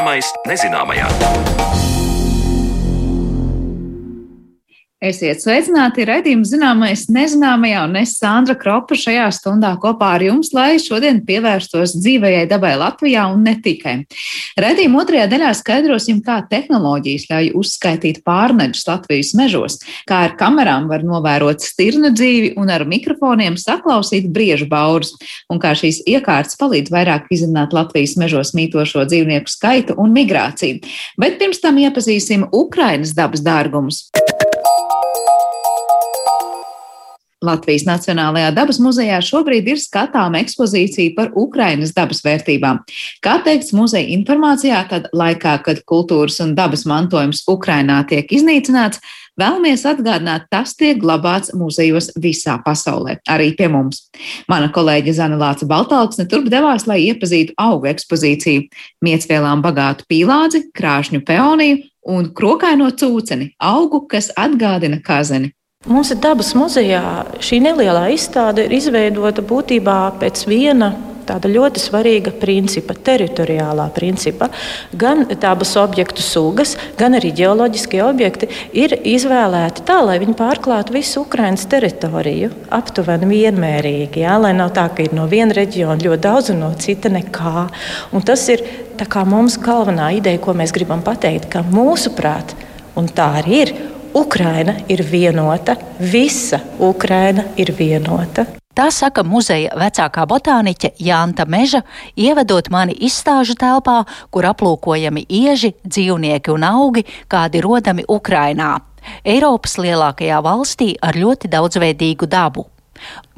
Zināmais nezināmajā. Esiet sveicināti redzījuma zināmais nezināmajā, un es Sandra Kropa šajā stundā kopā ar jums, lai šodien pievērstos dzīvējai dabai Latvijā un ne tikai. Redzījuma otrajā daļā skaidrosim, kā tehnoloģijas ļauj uzskaitīt pārneģus Latvijas mežos, kā ar kamerām var novērot stirnu dzīvi un ar mikrofoniem saklausīt briežu baurus, un kā šīs iekārtas palīdz vairāk izzināt Latvijas mežos mītošo dzīvnieku skaitu un migrāciju. Bet pirms tam iepazīsim Ukrainas dabas dārgumus. Latvijas Nacionālajā dabas muzejā šobrīd ir skatāma ekspozīcija par Ukrainas dabas vērtībām. Kā teikts muzeja informācijā, tad laikā, kad kultūras un dabas mantojums Ukrainā tiek iznīcināts, vēlamies atgādināt, tas tiek glabāts muzejos visā pasaulē, arī pie mums. Mana kolēģe Zana Lāca Baltāksne turp devās, lai iepazītu augu ekspozīciju, miecvielām bagātu pīlādzi, krāšņu peoniju un krokaino cūceni, augu, kas atgādina kazeni. Mums ir dabas muzejā šī nelielā izstāde ir izveidota būtībā pēc viena tāda ļoti svarīga principa, teritoriālā principa. Gan dabas objektu sugas, gan arī geoloģiskie objekti ir izvēlēti tā, lai viņi pārklātu visu Ukraiņas teritoriju aptuveni vienmērīgi. Jā, lai nav tā, ka ir no viena reģiona ļoti daudz un no cita nekā. Un tas ir mums galvenā ideja, ko mēs gribam pateikt, ka mūsuprāt, un tā arī ir Ukraina ir vienota, visa Ukraina ir vienota. Tā saka muzeja vecākā botāniķe Jānta Meža, ievedot mani izstāžu telpā, kur aplūkojami ieži, dzīvnieki un augi, kādi rodami Ukrainā, Eiropas lielākajā valstī ar ļoti daudzveidīgu dabu.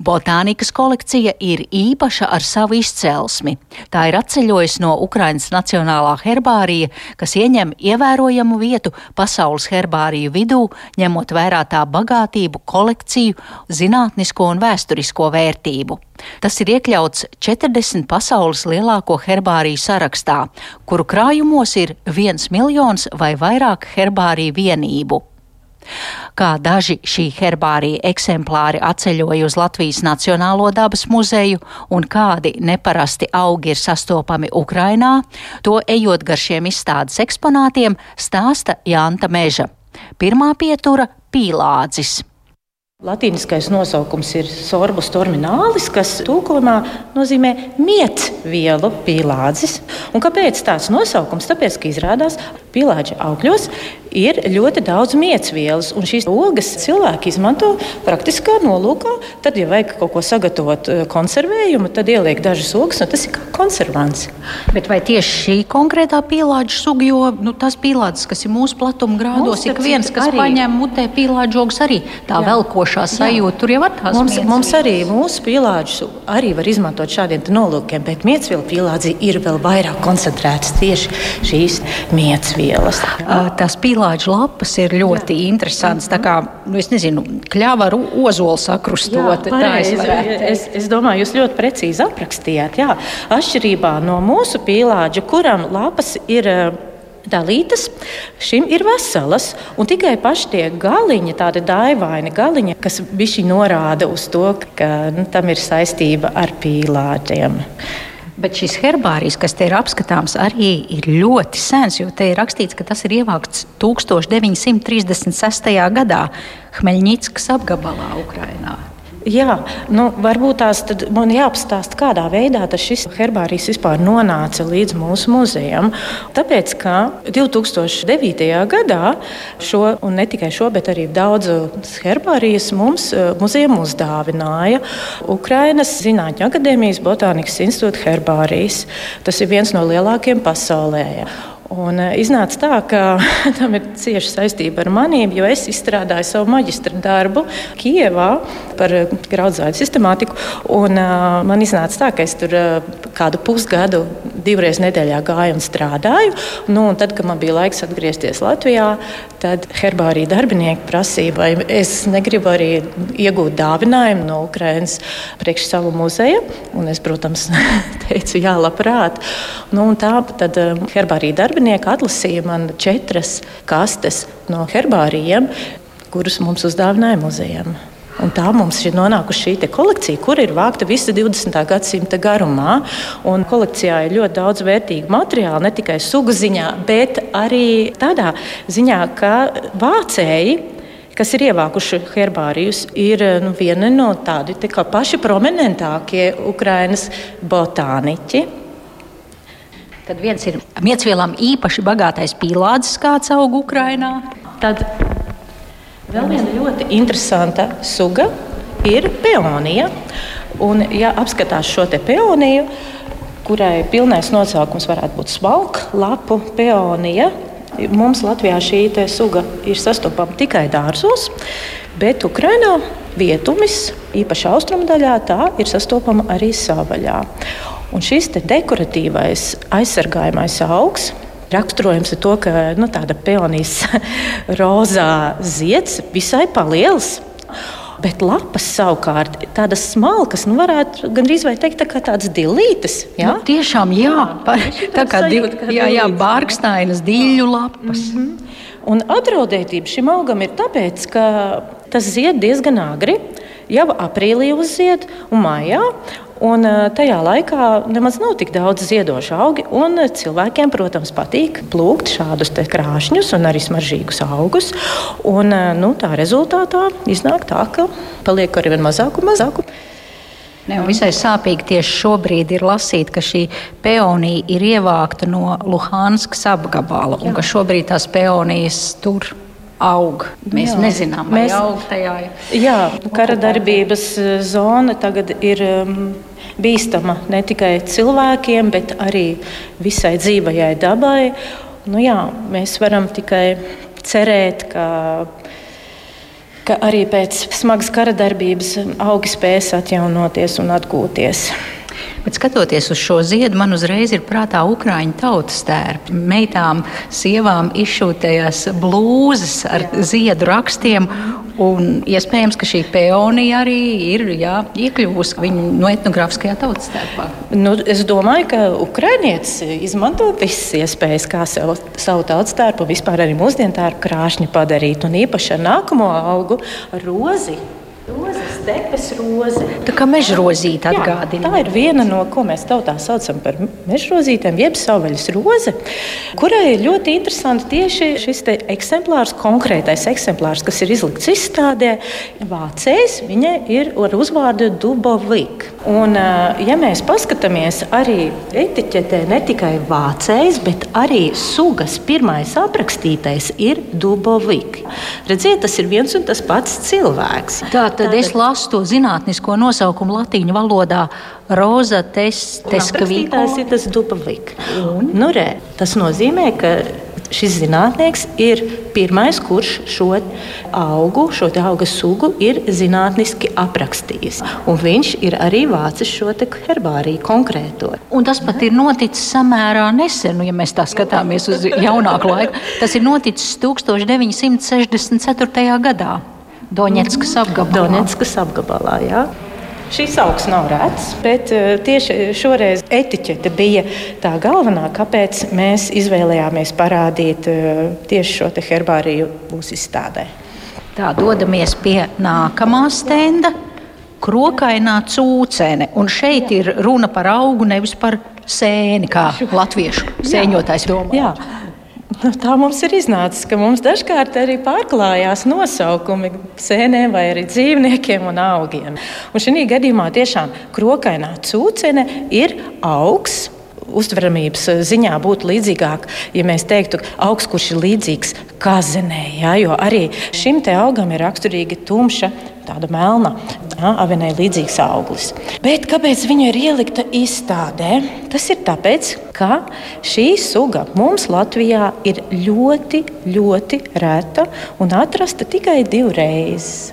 Botānikas kolekcija ir īpaša ar savu izcelsmi. Tā ir atceļojusi no Ukrainas Nacionālā herbārija, kas ieņem ievērojamu vietu pasaules herbāriju vidū, ņemot vērā tā bagātību, kolekciju, zinātnisko un vēsturisko vērtību. Tas ir iekļauts 40 pasaules lielāko herbāriju sarakstā, kuru krājumos ir viens miljons vai vairāk herbāriju vienību. Kā daži šī herbārija eksemplāri atceļoja uz Latvijas Nacionālo dabas muzeju un kādi neparasti augi ir sastopami Ukrainā, to ejot gar šiem izstādes eksponātiem, stāsta Jānta Meža. Pirmā pietura - pīlādzis. Latīniskais nosaukums ir sorbus terminālis, kas tulkojumā nozīmē mietvielu pīlādzis. Un kāpēc tāds nosaukums? Tāpēc, ka izrādās pīlāģa augļos ir ļoti daudz mietsvielas, un šīs ogas cilvēki izmanto praktiski kā nolūkā. Tad, ja vajag kaut ko sagatavot eh, konservējumu, tad ieliek dažas ogas, un tas ir kā konservants. Bet vai tieši šī konkrētā pīlāģa suga, jo nu, tas pīlādzis, kas ir mūsu platuma grādos, ik viens, kas arī. paņem mutē pīlāģa ogas, arī tā Jā. velkošana radošā sajūta. Tur jau ir tās mums, mums arī mūsu pīlāģis arī var izmantot šādiem nolūkiem, bet miecvielu pīlādzī ir vēl vairāk koncentrētas tieši šīs miecvielas. Tās pīlāģa lapas ir ļoti Jā. interesantas. Tā kā, nu, es nezinu, kļāva ar ozolu sakrustot. Jā, es, es, es domāju, jūs ļoti precīzi aprakstījāt. Jā. Atšķirībā no mūsu pīlāģa, kuram lapas ir dalītas, šim ir veselas. Un tikai paši tie galiņi, tādi daivaini galiņi, kas bišķi norāda uz to, ka nu, tam ir saistība ar pīlāģiem. Bet šis herbārijs, kas te ir apskatāms, arī ir ļoti sens, jo te ir rakstīts, ka tas ir ievākts 1936. gadā Hmeļņickas apgabalā Ukrainā. Jā, nu, varbūt tās man jāapstāsta, kādā veidā šis herbārijs vispār nonāca līdz mūsu muzejam. Tāpēc, ka 2009. gadā šo, un ne tikai šo, bet arī daudzus herbārijas mums eh, muzejam uzdāvināja Ukrainas Zinātņu akadēmijas Botānikas institūta herbārijas. Tas ir viens no lielākajiem pasaulē. Un eh, iznāca tā, ka tam ir cieša saistība ar manīm, jo es izstrādāju savu maģistra darbu Kijevā par eh, graudzāļu sistemātiku. Un, uh, man iznāca tā, ka es tur uh, kādu pusgadu divreiz nedēļā gāju un strādāju. Nu, un tad, kad man bija laiks atgriezties Latvijā, tad herbārija darbinieki prasīja, vai es negribu arī iegūt dāvinājumu no Ukrainas priekš savu muzeju. Un es, protams, teicu, jā, labprāt. Nu, tā tad herbārija darbinieki darbinieki atlasīja man četras kastes no herbārijiem, kurus mums uzdāvināja muzejam. Un tā mums ir nonākusi šī kolekcija, kur ir vākta visa 20. gadsimta garumā. Un kolekcijā ir ļoti daudz vērtīgu materiālu, ne tikai sugu ziņā, bet arī tādā ziņā, ka vācēji kas ir ievākuši herbārijus, ir nu, viena no tādiem paši prominentākie Ukraiņas botāniķi. Tad viens ir miecvielām īpaši bagātais pīlādzis, kāds aug Ukrainā. Tad vēl viena ļoti interesanta suga ir peonija. Un, ja apskatās šo peoniju, kurai pilnais nosaukums varētu būt smalka lapu peonija, mums Latvijā šī suga ir sastopama tikai dārzos, bet Ukrainā vietumis, īpaši austrumu daļā, tā ir sastopama arī savaļā. Un šis dekoratīvais aizsargājamais augs raksturojums ir to, ka nu, tāda peonijas rozā zieds visai paliels. Bet lapas savukārt tādas smalkas, nu, varētu gandrīz teikt, tā kā tādas dilītes. Jā, nu, tiešām, jā, par, tā kā, div, jā, jā, bārkstainas diļu lapas. Mm -hmm. Un atraudētība šim augam ir tāpēc, ka tas zied diezgan agri. Jau aprīlī uzzied un maijā, Un tajā laikā nemaz nav tik daudz ziedošu augi. Cilvēkiem, protams, patīk plūkt šādus krāšņus un arī smaržīgus augus. Un, nu, tā rezultātā iznāk tā, ka paliek ar vien mazāk un mazāk. Ne, visai sāpīgi tieši šobrīd ir lasīt, ka šī peonija ir ievākta no Luhanskas apgabala Jā. un ka šobrīd tās peonijas tur aug. Mēs jā. nezinām, vai Mēs, aug tajā. Jā, kara darbības zona tagad ir. Um, bīstama ne tikai cilvēkiem, bet arī visai dzīvajai dabai. Nu, jā, mēs varam tikai cerēt, ka, ka arī pēc smagas kara darbības augi spēs atjaunoties un atgūties. Bet skatoties uz šo ziedu, man uzreiz ir prātā ukrāņu tautas tērpi. Meitām, sievām izšūtējās blūzes ar jā. ziedu rakstiem. Un iespējams, ka šī peonija arī ir jā, iekļuvusi viņu no etnogrāfiskajā tautas tērpā. Nu, es domāju, ka Ukrāņietis izmanto visas iespējas, kā sev, savu tautas tērpu, vispār arī mūsdienu tērpu krāšņi padarīt. Un īpaši ar nākamo augu, rozi. Rozes, debes roze. Tā kā mežrozīte atgādina. Jā, tā ir viena no, ko mēs tautā saucam par mežrozītēm, jeb savvaļas roze, kurai ir ļoti interesanti tieši šis eksemplārs, konkrētais eksemplārs, kas ir izlikts izstādē. Vācējs viņai ir ar uzvārdu Dubovik. Un, ja mēs paskatāmies arī etiķetē, ne tikai vācējs, bet arī sugas pirmais aprakstītais ir Dubovik. Redziet, tas ir viens un tas pats cilvēks. Tā tad es lasu to zinātnisko nosaukumu latīņu valodā. Roza Teskavīka. Tas ir tas dubavik. Nu, re, tas nozīmē, ka šis zinātnieks ir pirmais, kurš šo augu, šo auga sugu ir zinātniski aprakstījis. Un viņš ir arī vācis šo herbāriju konkrēto. Un tas pat ir noticis samērā nesen, nu, ja mēs tā skatāmies uz jaunāku laiku. Tas ir noticis 1964. gadā. Doņetskas apgabalā. Doņetskas apgabalā jā. Šis augs nav rēts, bet eh, tieši šoreiz etiķete bija tā galvenā, kāpēc mēs izvēlējāmies parādīt eh, tieši šo herbāriju mūsu izstādē. Tā dodamies pie nākamā stenda. Krokainā cūcene. Un šeit ir runa par augu, nevis par sēni, kā latviešu sēņotājs domā. Jā. Nu, tā mums ir iznācis, ka mums dažkārt arī pārklājās nosaukumi sēnēm vai arī dzīvniekiem un augiem. Un šī gadījumā tiešām krokainā cūcene ir augs. Uztveramības ziņā būtu līdzīgāk, ja mēs teiktu, augs, kurš ir līdzīgs kazenē, ja, jo arī šim augam ir raksturīga tumša tāda melna, avenē līdzīgs auglis. Bet kāpēc viņa ir ielikta izstādē? Tas ir tāpēc, ka šī suga mums Latvijā ir ļoti, ļoti reta un atrasta tikai divreiz.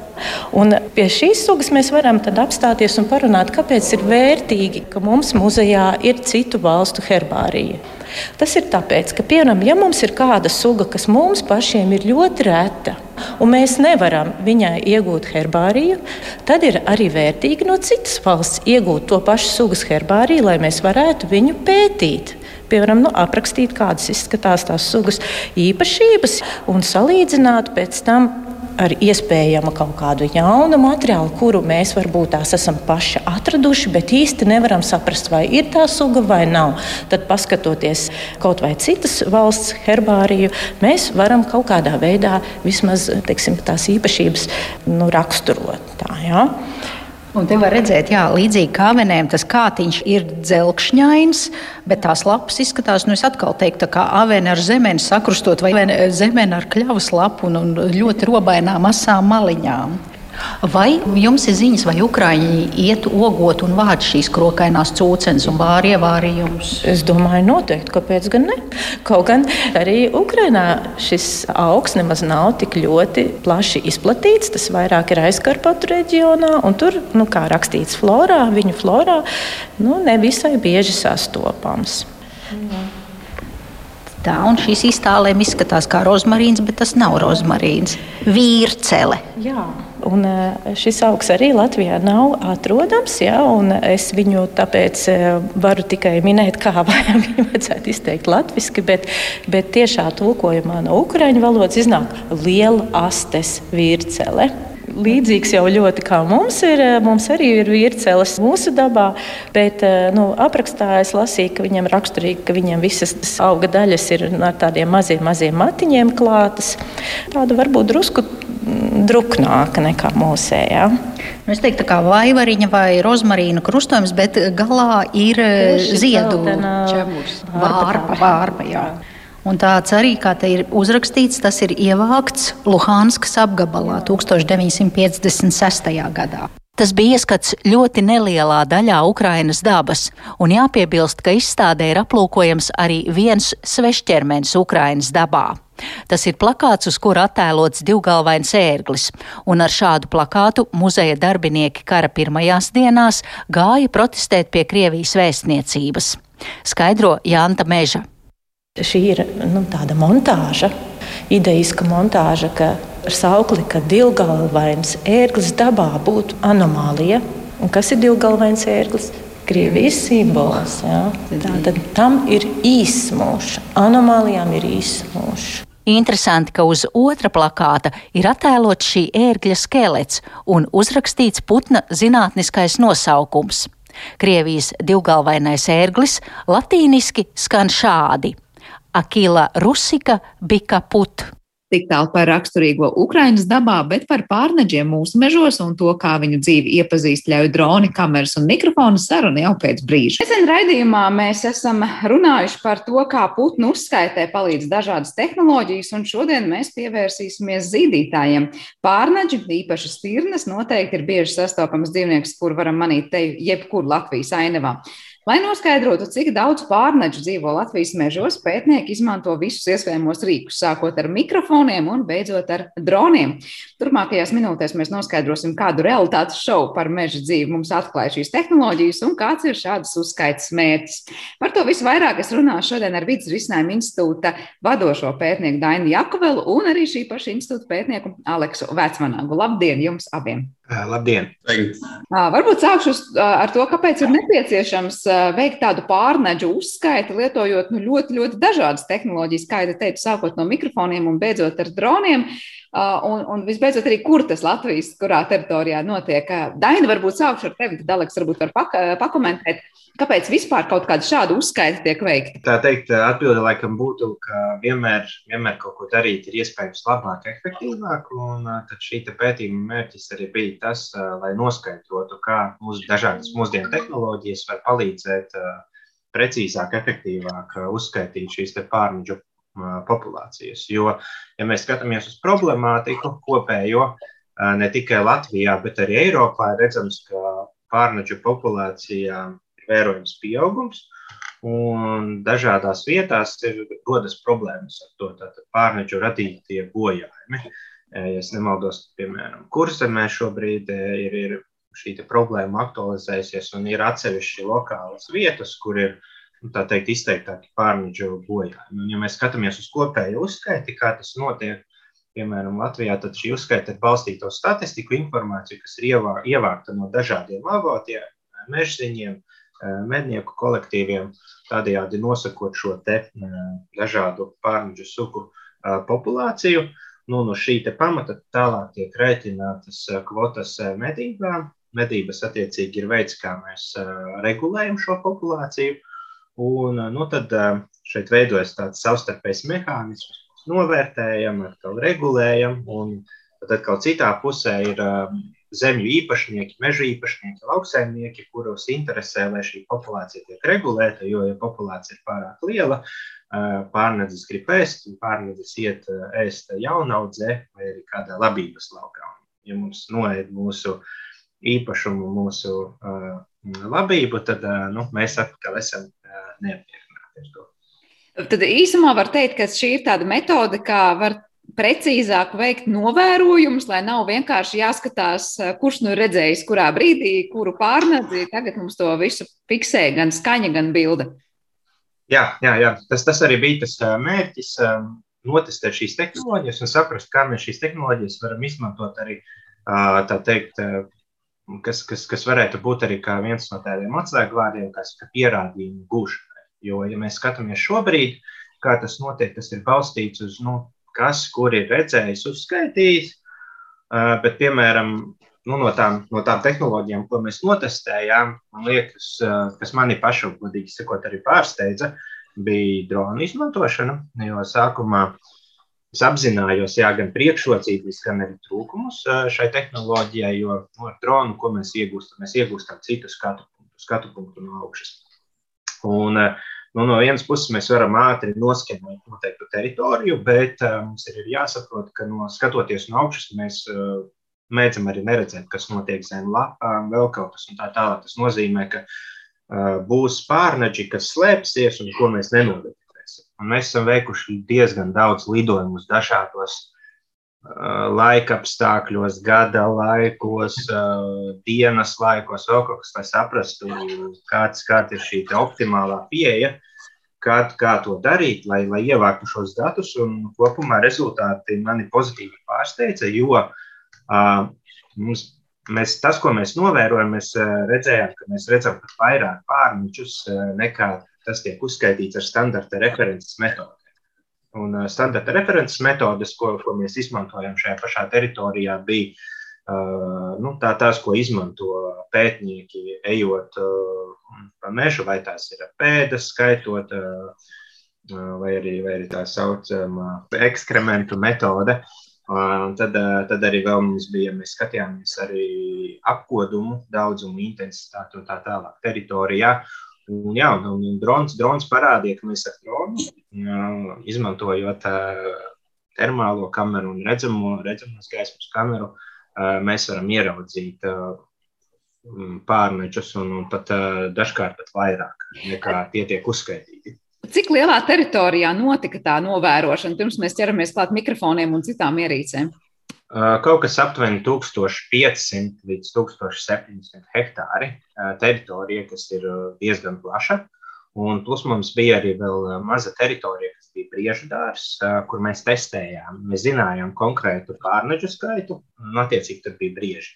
Un pie šīs sugas mēs varam apstāties un parunāt, kāpēc ir vērtīgi, ka mums muzejā ir citu valstu herbārija. Tas ir tāpēc, ka, piemēram, ja mums ir kāda suga, kas mums pašiem ir ļoti reta, un mēs nevaram viņai iegūt herbāriju, tad ir arī vērtīgi no citas valsts iegūt to pašu sugas herbāriju, lai mēs varētu viņu pētīt. Piemēram, nu, aprakstīt, kādas izskatās tās sugas īpašības un salīdzināt pēc tam ar iespējamu kaut kādu jaunu materiālu, kuru mēs varbūt tās esam paši atraduši, bet īsti nevaram saprast, vai ir tā suga vai nav. Tad, paskatoties kaut vai citas valsts herbāriju, mēs varam kaut kādā veidā vismaz teiksim, tās īpašības nu, raksturot. Tā, ja? Un te var redzēt, jā, līdzīgi kā avenēm, tas kātiņš ir dzelkšņains, bet tās lapas izskatās, nu atkal teiktu, kā avene ar zemeni sakrustot vai zemeni ar kļavas lapu un, un ļoti robainām masām maliņām. Vai jums ir ziņas, vai Ukrāņi iet ogot un vāc šīs krokainās cūcenes un vāri ievārījumus? Es domāju, noteikti, kāpēc gan ne? Kaut gan arī Ukrainā šis augs nemaz nav tik ļoti plaši izplatīts. Tas vairāk ir aizkarpatu reģionā, un tur, nu, kā rakstīts florā, viņu florā, nu, nevisai bieži sastopams. Mm. Tā, un šīs iztālēm izskatās kā rozmarīns, bet tas nav rozmarīns. Vīrcele. Jā. Un e, šis augs arī Latvijā nav atrodams. Ja, es viņu tāpēc e, varu tikai minēt, kā viņu vajadzētu izteikt latviešu, bet, bet tiešā tulkojumā no ukraiņu valodas iznāk liela astes vīrcele līdzīgs jau ļoti kā mums ir. Eh, mums arī ir vīrceles mūsu dabā, bet eh, nu, aprakstā es lasīju, ka viņam raksturīgi, ka viņam visas auga daļas ir ar tādiem maziem, maziem matiņiem klātas. Tāda varbūt drusku mm, druknāka nekā mūsējā. Nu, es teiktu, kā vaivariņa vai rozmarīna krustojums, bet galā ir eh, ziedu. Vārpa, vārpa, jā. Un tāds arī, kā te ir uzrakstīts, tas ir ievākts Luhanskas apgabalā 1956. gadā. Tas bija ieskats ļoti nelielā daļā Ukrainas dabas, un jāpiebilst, ka izstādē ir aplūkojams arī viens svešķermenis Ukrainas dabā. Tas ir plakāts, uz kura attēlots divgalvains ērglis, un ar šādu plakātu muzeja darbinieki kara pirmajās dienās gāja protestēt pie Krievijas vēstniecības. Skaidro Janta Meža. Šī ir nu, tāda montāža, idejiska montāža, ka ar saukli, ka divgalvains ērglis dabā būtu anomālija. Un kas ir divgalvains ērglis? Krievijas simbols. Ja? Tātad tam ir īsmūžs, anomālijām ir īsmūžs. Interesanti, ka uz otra plakāta ir attēlots šī ērgļa skelets un uzrakstīts putna zinātniskais nosaukums. Krievijas divgalvainais ērglis latīniski skan šādi Akila Rusika bija put. Tik tālu par raksturīgo Ukraiņas dabā, bet par pārneģiem mūsu mežos un to, kā viņu dzīvi iepazīst ļauj droni, kameras un mikrofonu sarunu jau pēc brīža. Nesen raidījumā mēs esam runājuši par to, kā putnu uzskaitē palīdz dažādas tehnoloģijas, un šodien mēs pievērsīsimies zīdītājiem. Pārneģi, īpaši stirnas, noteikti ir bieži sastopams dzīvnieks, kur varam manīt te jebkur Latvijas ainavā. Lai noskaidrotu, cik daudz pārneģu dzīvo Latvijas mežos, pētnieki izmanto visus iespējamos rīkus, sākot ar mikrofoniem un beidzot ar droniem. Turpmākajās minūtēs mēs noskaidrosim, kādu realitātes šovu par meža dzīvi mums atklāja šīs tehnoloģijas un kāds ir šādas uzskaitas mērķis. Par to visu vairāk es runāšu šodien ar Vidas risinājuma institūta vadošo pētnieku Dainu Jakuvelu un arī šī paša institūta pētnieku Aleksu Vecmanāgu. Labdien jums abiem! Labdien! Varbūt sākšu ar to, kāpēc ir nepieciešams veikt tādu pārneģu uzskaiti, lietojot nu, ļoti, ļoti dažādas tehnoloģijas, kā jau teicu, sākot no mikrofoniem un beidzot ar droniem. Un, un visbeidzot, arī kur tas Latvijas, kurā teritorijā notiek. Daina, varbūt sākšu ar tevi, tad Aleks varbūt var pak pakomentēt. Kāpēc vispār kaut kāda šāda uzskaita tiek veikta? Tā teikt, atbilde laikam būtu, ka vienmēr, vienmēr kaut ko darīt ir iespējams labāk, efektīvāk. Un tad šī pētījuma mērķis arī bija tas, lai noskaidrotu, kā mūsu dažādas mūsdienu tehnoloģijas var palīdzēt precīzāk, efektīvāk uzskaitīt šīs pārneģu populācijas. Jo, ja mēs skatāmies uz problemātiku kopējo, ne tikai Latvijā, bet arī Eiropā, ir redzams, ka pārneģu populācijā vērojams pieaugums. Un dažādās vietās ir rodas problēmas ar to. Tātad pārneģu radītie bojājumi. Ja nemaldos, piemēram, kurzemē šobrīd ir, ir šī problēma aktualizējusies un ir atsevišķi lokālas vietas, kur ir nu, tā teikt, izteiktāki pārneģu bojājumi. Un, ja mēs skatāmies uz kopēju uzskaiti, kā tas notiek, piemēram, Latvijā, tad šī uzskaita ir balstīta uz statistiku, informāciju, kas ir ievākta no dažādiem avotiem, mežziņiem, Eh, mednieku kolektīviem, tādējādi nosakot šo te eh, dažādu pārneģu sugu eh, populāciju. Nu, no šī pamata tālāk tiek rēķinātas kvotas medībām. Medības attiecīgi ir veids, kā mēs regulējam šo populāciju. Un, nu, tad šeit veidojas tāds savstarpējs mehānisms, novērtējam, atkal regulējam. Un tad atkal citā pusē ir zemju īpašnieki, meža īpašnieki, lauksaimnieki, kurus interesē, lai šī populācija tiek regulēta. Jo, ja populācija ir pārāk liela, pārnedzis grib ēst, un pārnedzis iet ēst jaunaudzē vai arī kādā labības laukā. Ja mums noēd mūsu īpašumu, mūsu labību, tad nu, mēs atkal esam neapmierināti ar to. Tad īsumā var teikt, ka šī ir tāda metode, kā var precīzāk veikt novērojumus, lai nav vienkārši jāskatās, kurš nu ir redzējis, kurā brīdī, kuru pārnedzi. Tagad mums to visu fiksē gan skaņa, gan bilde. Jā, jā, jā. Tas, tas arī bija tas mērķis. Notestēt šīs tehnoloģijas un saprast, kā mēs šīs tehnoloģijas varam izmantot arī tā teikt, kas, kas, kas varētu būt arī viens no tādiem atslēgvārdiem, kas pierādījumu gūšanai. Jo, ja mēs skatāmies šobrīd, kā tas notiek, tas ir balstīts uz nu, kas, kur ir redzējis, uzskaitījis. Bet, piemēram, nu, no, tām, no tām tehnoloģijām, ko mēs notestējām, man liekas, kas mani pašu, godīgi sakot, arī pārsteidza, bija drona izmantošana. Jo sākumā es apzinājos, jā, gan priekšrocības, gan arī trūkumus šai tehnoloģijai, jo nu, ar dronu, ko mēs iegūstam, mēs iegūstam citu skatu skatu punktu no augšas. Un, uh, Nu, no vienas puses mēs varam ātri noskenēt noteiktu teritoriju, bet uh, mums ir jāsaprot, ka no skatoties no augšas, mēs uh, mēdzam arī neredzēt, kas notiek zem lapām, vēl kaut kas tā tālāk. Tas nozīmē, ka būs pārneģi, kas slēpsies un ko mēs. Un mēs esam veikuši diezgan daudz lidojumus dažādos laika apstākļos, gada laikos, dienas laikos, vēl kaut kas, lai saprastu, kāds, kāda ir šī optimālā pieeja, kā, kā to darīt, lai, lai ievāktu šos datus. Un kopumā rezultāti mani pozitīvi pārsteidza, jo uh, mums, mēs, tas, ko mēs novērojam, mēs redzējām, ka mēs redzam pat vairāk pārničus nekā tas tiek uzskaitīts ar standarta references metodi. Un uh, standarta references metodes, ko, ko mēs izmantojam šajā pašā teritorijā, bija uh, nu, tā, tās, ko izmanto pētnieki, ejot uh, pa mežu, vai tās ir pēdas, skaitot, uh, vai, arī, vai arī tā saucamā ekskrementu metode. Uh, tad, tad arī mums bija, mēs skatījāmies arī apkodumu, daudzumu, intensitāti un tā tālāk teritorijā. Un, jā, un, un drons, drons parādīja, ka mēs ar dronu, izmantojot termālo kameru un redzamo, redzamos gaismas kameru, mēs varam ieraudzīt pārnečus un, un pat dažkārt pat vairāk nekā tie tiek uzskaitīti. Cik lielā teritorijā notika tā novērošana, pirms mēs ķeramies klāt mikrofoniem un citām ierīcēm? Kaut kas aptuveni 1500 līdz 1700 hektāri teritorija, kas ir diezgan plaša. Un plus mums bija arī maza teritorija, kas bija briežu dārzs, kur mēs testējām. Mēs zinājām konkrētu pārneģu skaitu, un attiecīgi tur bija brieži.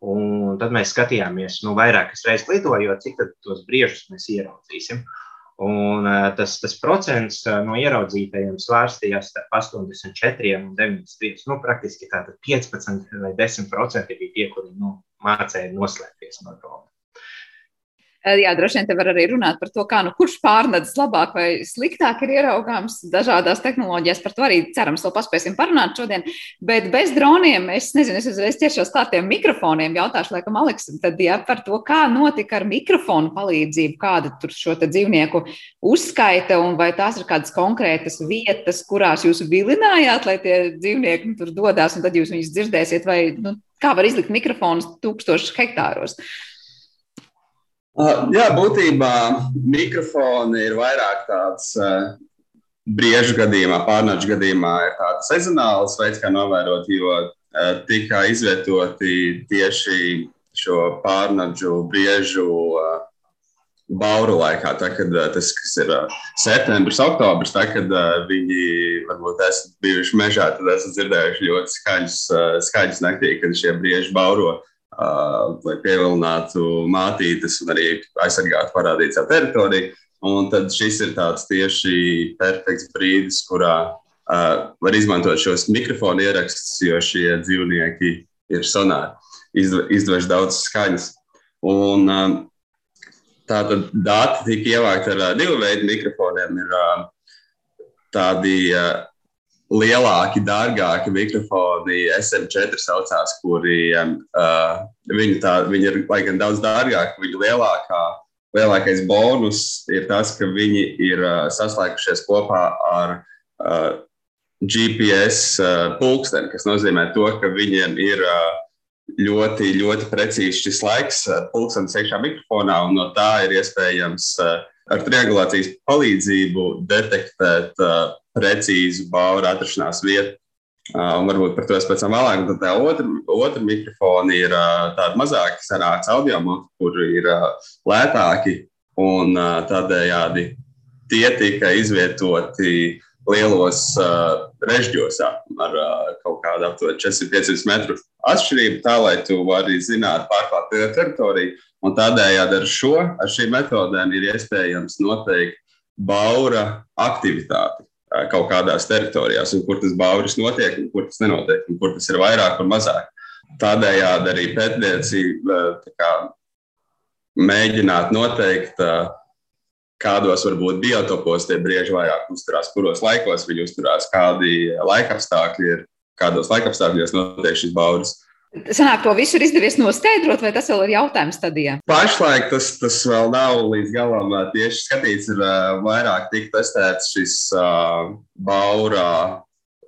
Un tad mēs skatījāmies, nu, vairākas reizes lidojot, cik tos briežus mēs ieraudzīsim. Un tas, tas procents no ieraudzītajiem svārstījās starp 84 un 93. Nu, praktiski tātad 15 vai 10 procenti bija tie, kuri nu, mācīja noslēpties no drona. Jā, droši vien te var arī runāt par to, kā nu kurš pārnedzis labāk vai sliktāk ir ieraugāms dažādās tehnoloģijās. Par to arī cerams, vēl paspēsim parunāt šodien. Bet bez droniem es nezinu, es uzreiz tiešos klātiem mikrofoniem jautāšu, laikam, Aleksam, tad jā, par to, kā notika ar mikrofonu palīdzību, kāda tur šo dzīvnieku uzskaita un vai tās ir kādas konkrētas vietas, kurās jūs vilinājāt, lai tie dzīvnieki nu, tur dodas un tad jūs viņus dzirdēsiet, vai nu, kā var izlikt mikrofonus tūkstošus hektāros. Uh, Jā, būtībā mikrofoni ir vairāk tāds briežu gadījumā, pārnaģu gadījumā ir tāds sezonāls veids, kā novērot, jo tika izvietoti tieši šo pārnaģu briežu bauru laikā, tā, kad tas ir septembris, oktobris, tā, kad viņi varbūt esat bijuši mežā, tad esat dzirdējuši ļoti skaļus, skaļus naktī, kad šie brieži bauro lai pievilinātu mātītes un arī aizsargātu parādītā teritoriju. Un tad šis ir tāds tieši perfekts brīdis, kurā uh, var izmantot šos mikrofonu ierakstus, jo šie dzīvnieki ir sonāri, izdevž daudz skaņas. Un, um, Tātad dati tika ievākti ar uh, divu veidu mikrofoniem. Ir uh, tādi uh, lielāki, dārgāki mikrofoni, SM4 saucās, kuri uh, viņi, tā, viņi ir laikam daudz dārgāki, viņi lielākā. Lielākais bonus ir tas, ka viņi ir uh, saslēgušies kopā ar uh, GPS uh, pulksteni, kas nozīmē to, ka viņiem ir uh, ļoti, ļoti precīzi šis laiks, uh, pulkstenis iekšā mikrofonā, un no tā ir iespējams uh, ar triangulācijas palīdzību detektēt uh, precīzu baura atrašanās vietu. Un varbūt par to es pēc tam vēlāk. Tad tā otra, otra mikrofona ir tāda mazāka, senāka audio monēta, kur ir lētāki un tādējādi tie tika izvietoti lielos režģos ar kaut kādu aptuveni 400-500 metru atšķirību, tā lai tu vari zināt pārklāt teritoriju. Un tādējādi ar šo, ar šīm metodēm ir iespējams noteikt baura aktivitāti kaut kādās teritorijās, un kur tas bauris notiek, un kur tas nenotiek, un kur tas ir vairāk un mazāk. Tādējādi arī pētniecība mēģināt noteikt, kādos varbūt biotopos tie brieži vairāk uzturās, kuros laikos viņi uzturās, kādi laikapstākļi ir, kādos laikapstākļos notiek šis bauris. Sanāk, to visu ir izdevies noskaidrot, vai tas vēl ir jautājums stadijā? Pašlaik tas, tas vēl nav līdz galam tieši skatīts. Ir vairāk tik testēts šis uh, baurā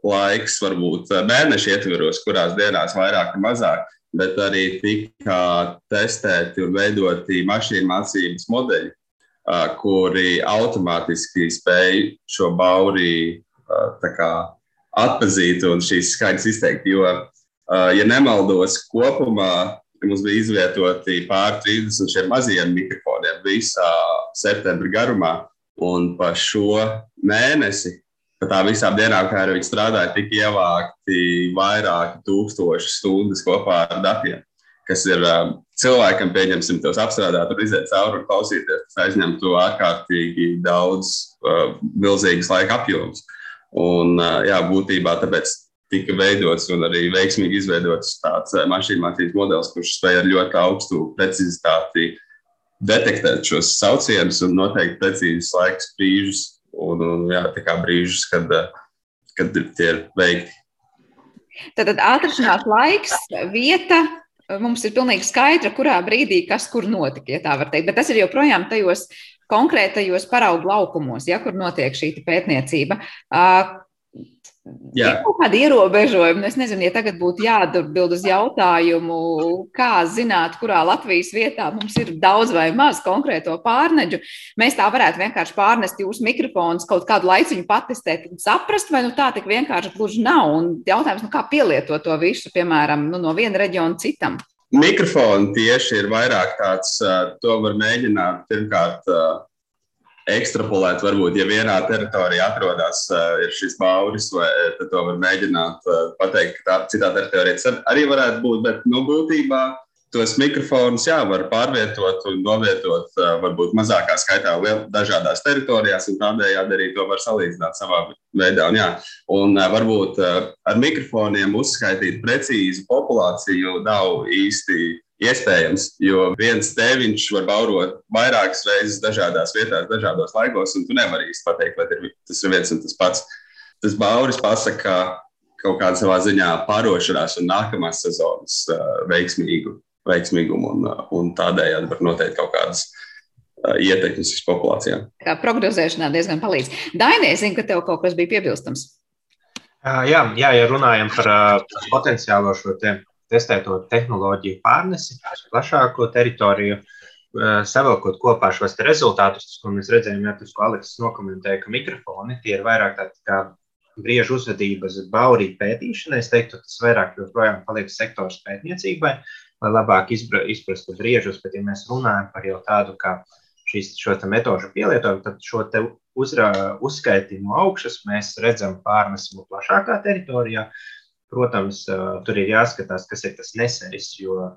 laiks, varbūt mēnešu ietveros, kurās dienās vairāk un mazāk, bet arī tika testēti un veidoti mašīnu mācības modeļi, uh, kuri automātiski spēj šo bauri uh, atpazīt un šīs skaņas izteikt. Jo ja nemaldos, kopumā mums bija izvietoti pār 30 šiem mazajiem mikrofoniem visā septembra garumā. Un pa šo mēnesi, pa tā visām dienām, kā arī viņi strādāja, tika ievākti vairāki tūkstoši stundas kopā ar datiem, kas ir um, cilvēkam, pieņemsim, tos apstrādāt, un iziet cauri un klausīties. Tas aizņemtu ārkārtīgi daudz, uh, milzīgas laika apjomus. Un, jā, būtībā tāpēc tika veidots un arī veiksmīgi izveidots tāds eh, mašīnu mācības modelis, kurš spēj ar ļoti augstu precizitāti detektēt šos saucienus un noteikt precīzus laikus brīžus, un, un jā, brīžus, kad, eh, kad tie ir veikti. Tad atrašanās laiks, vieta mums ir pilnīgi skaidra, kurā brīdī kas kur notika, ja tā var teikt. Bet tas ir joprojām tajos konkrētajos paraugu laukumos, ja, kur notiek šī pētniecība. Jā. Ir kaut kādi ierobežojumi. Es nezinu, ja tagad būtu jāatbild uz jautājumu, kā zināt, kurā Latvijas vietā mums ir daudz vai maz konkrēto pārneģu. Mēs tā varētu vienkārši pārnest jūsu mikrofonus, kaut kādu laiciņu patestēt un saprast, vai nu tā tik vienkārši gluži nav. Un jautājums, nu, kā pielietot to visu, piemēram, nu, no viena reģiona citam. Mikrofoni tieši ir vairāk tāds, to var mēģināt pirmkārt ekstrapolēt, varbūt, ja vienā teritorijā atrodas uh, šis bauris, vai, tad to var mēģināt uh, pateikt, ka tā, citā teritorijā arī varētu būt. Bet, nu, būtībā tos mikrofonus jā, var pārvietot un novietot uh, varbūt mazākā skaitā liel, dažādās teritorijās, un tādējādi arī to var salīdzināt savā veidā. Un, jā, un uh, varbūt uh, ar mikrofoniem uzskaitīt precīzi populāciju nav īsti Iespējams, jo viens tēviņš var baurot vairākas reizes dažādās vietās, dažādos laikos, un tu nevari īsti pateikt, vai tas ir viens un tas pats. Tas bauris pasaka kaut kādā savā ziņā pārošanās un nākamās sezonas uh, veiksmīgu, veiksmīgumu, un, uh, un tādējādi var noteikt kaut kādas uh, ietekmes uz populācijām. Kā prognozēšanā diezgan palīdz. Dainē, zinu, ka tev kaut kas bija piebilstams. Jā, jā, ja runājam par uh, potenciālo šo tēmu testēto tehnoloģiju pārnesi uz plašāko teritoriju, eh, savilkot kopā šos rezultātus, ko mēs redzējām, ja tas, ko Aleksis nokomentēja, ka mikrofoni tie ir vairāk tādi kā briežu uzvedības baurīt pētīšanai. Es teiktu, tas vairāk joprojām paliek sektors pētniecībai, lai labāk izprastu briežus, bet ja mēs runājam par jau tādu kā šīs, šo metožu pielietojumu, tad šo te uzra, uzskaitījumu augšas mēs redzam pārnesumu plašākā teritorijā. Protams, tur ir jāskatās, kas ir tas neseris, jo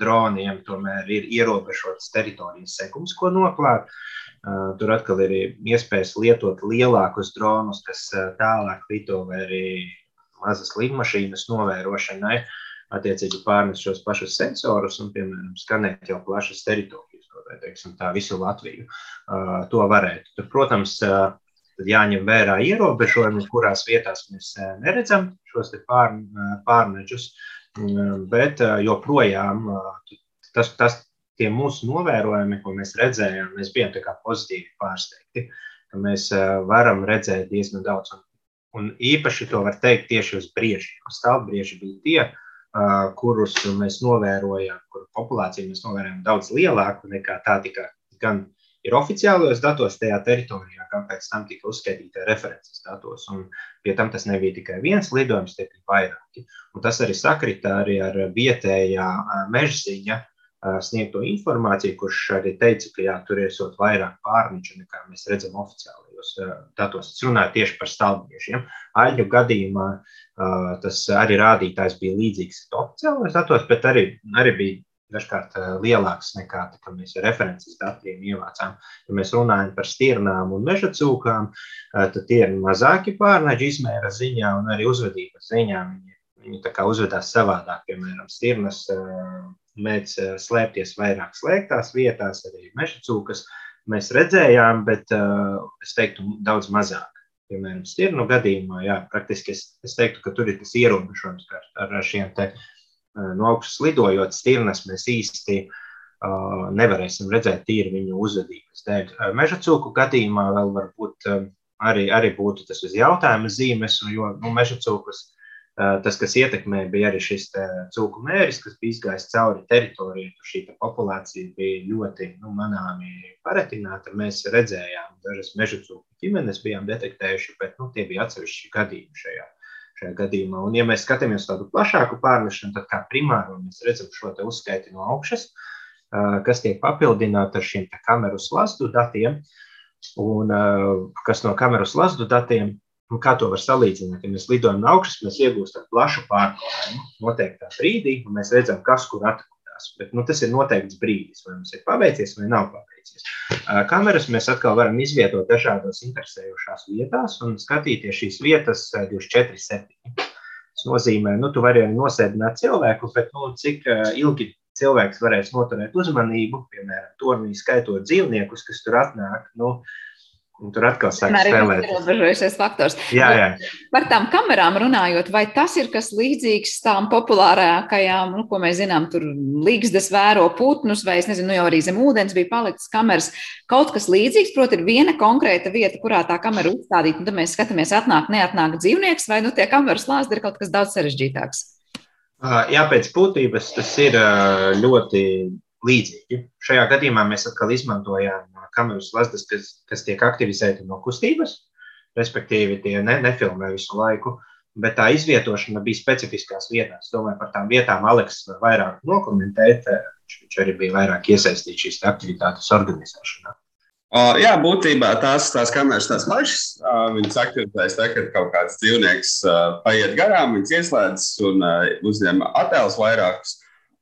droniem tomēr ir ierobežotas teritorijas segums, ko noklāt. Tur atkal ir iespējas lietot lielākus dronus, kas tālāk lido vai arī mazas lidmašīnas novērošanai. Attiecīgi pārnes šos pašus sensorus un, piemēram, skanēt jau plašas teritorijas, vai teiksim, tā visu Latviju. To varētu. Tur, protams, tad jāņem vērā ierobežojumi, kurās vietās mēs eh, neredzam šos pār, eh, pārneģus, mm, bet eh, joprojām tas, tas tie mūsu novērojumi, ko mēs redzējām, mēs bijām pozitīvi pārsteigti, ka mēs varam redzēt diezgan daudz. Un, un īpaši to var teikt tieši uz briežiem. Stāvbrieži bija tie, kurus mēs novērojām, kuru populāciju mēs novērojām daudz lielāku nekā tā tika gan ir oficiālajos datos tajā teritorijā, kā pēc tam tika uzskaitīta references datos. Un pie tam tas nebija tikai viens lidojums, tie bija vairāki. Un tas arī sakrita arī ar vietējā mežziņa sniegto informāciju, kurš arī teica, ka jā, tur ir vairāk pārniču nekā mēs redzam oficiālajos datos. Es runāju tieši par stāvbriešiem. Aļņu gadījumā tas arī rādītājs bija līdzīgs oficiālajos datos, bet arī, arī bija dažkārt eh, lielāks nekā tā, kad mēs references datiem ievācām. Ja mēs runājam par stirnām un meža cūkām, eh, tad tie ir mazāki pārneģi izmēra ziņā un arī uzvedības ziņā. Viņi, viņi uzvedās savādāk, piemēram, stirnas eh, mēdz slēpties vairāk slēgtās vietās, arī meža cūkas mēs redzējām, bet es teiktu daudz mazāk. Piemēram, stirnu gadījumā, jā, praktiski es, es teiktu, ka tur ir tas ierobežojums ar, ar šiem te uh, no augšas lidojot stirnas, mēs īsti uh, nevarēsim redzēt tīri viņu uzvedības dēļ. Uh, meža cūku gadījumā vēl varbūt uh, arī, arī būtu tas uz jautājuma zīmes, jo nu, meža cūkus tas, kas ietekmē, bija arī šis cūku mēris, kas bija izgājis cauri teritorijai. Šī populācija bija ļoti nu, manāmi paretināta. Mēs redzējām dažas meža cūku ģimenes, bijām detektējuši, bet nu, tie bija atsevišķi gadījumi šajā šajā gadījumā. Un, ja mēs skatāmies tādu plašāku pārnešanu, tad kā primāro mēs redzam šo uzskaiti no augšas, kas tiek papildināta ar šiem kameru slazdu datiem, un kas no kameru slazdu datiem. Kā to var salīdzināt? Ja mēs lidojam no augšas, mēs iegūstam plašu pārklājumu noteiktā brīdī, un mēs redzam, kas kur atrodas. Bet nu, tas ir noteikts brīdis, vai mums ir paveicies vai nav paveicies. Kameras mēs atkal varam izvietot dažādos interesējošās vietās un skatīties šīs vietas 24, 7. Tas nozīmē, nu, tu vari nosēdināt cilvēku, bet nu, cik ilgi cilvēks varēs noturēt uzmanību, piemēram, turnī skaitot dzīvniekus, kas tur atnāk. Nu, Un tur atkal sāk spēlēt. Ierobežojušies faktors. Jā, jā. Par tām kamerām runājot, vai tas ir kas līdzīgs tām populārākajām, nu, ko mēs zinām, tur līgstas vēro putnus, vai es nezinu, nu jau arī zem ūdens bija paliktas kameras. Kaut kas līdzīgs, proti, ir viena konkrēta vieta, kurā tā kamera uzstādīta, un tad mēs skatāmies, atnāk, neatnāk dzīvnieks, vai nu tie kameras lāzdi ir kaut kas daudz sarežģītāks. Jā, pēc būtības tas ir ļoti līdzīgi. Šajā gadījumā mēs atkal izmantojām kameras lasdas, kas, kas tiek aktivizēti no kustības, respektīvi tie ne, nefilmē visu laiku. Bet tā izvietošana bija specifiskās vietās. Domāju, par tām vietām Aleks var vairāk nokomentēt. Viņš arī bija vairāk iesaistīts šīs aktivitātes organizēšanā. Uh, jā, būtībā tās, tās kameras tās pašas. Uh, viņas aktivizējas tad, kad kaut kāds dzīvnieks uh, paiet garām, viņas ieslēdzas un uzņem attēlus vairākus.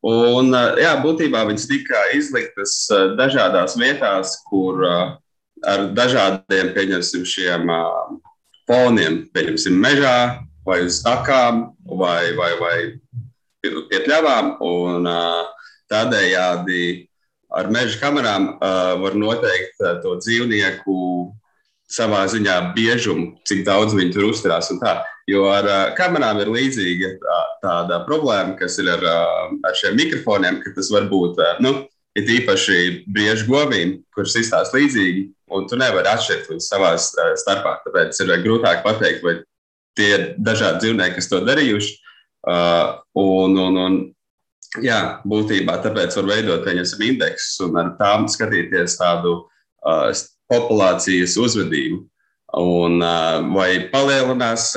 Un, jā, būtībā viņas tika izliktas dažādās vietās, kur ar dažādiem pieņemsim, šiem foniem, pieņemsim, mežā vai uz takām vai, vai, vai pie pļavām. Un, tādējādi ar meža kamerām var noteikt to dzīvnieku savā ziņā biežumu, cik daudz viņi tur uzturās. Jo ar kamerām ir līdzīga tā, tāda problēma, kas ir ar, ar šiem mikrofoniem, ka tas var būt nu, īpaši briežu govīm, kuras izstāsta līdzīgi, un tu nevari atšķirt viņus savā starpā. Tāpēc ir grūtāk pateikt, vai tie ir dažādi dzīvnieki, kas to darījuši. Un, un, un, jā, būtībā tāpēc var veidot pieņemsim indeksus un ar tām skatīties tādu populācijas uzvedību. Un, vai palielinās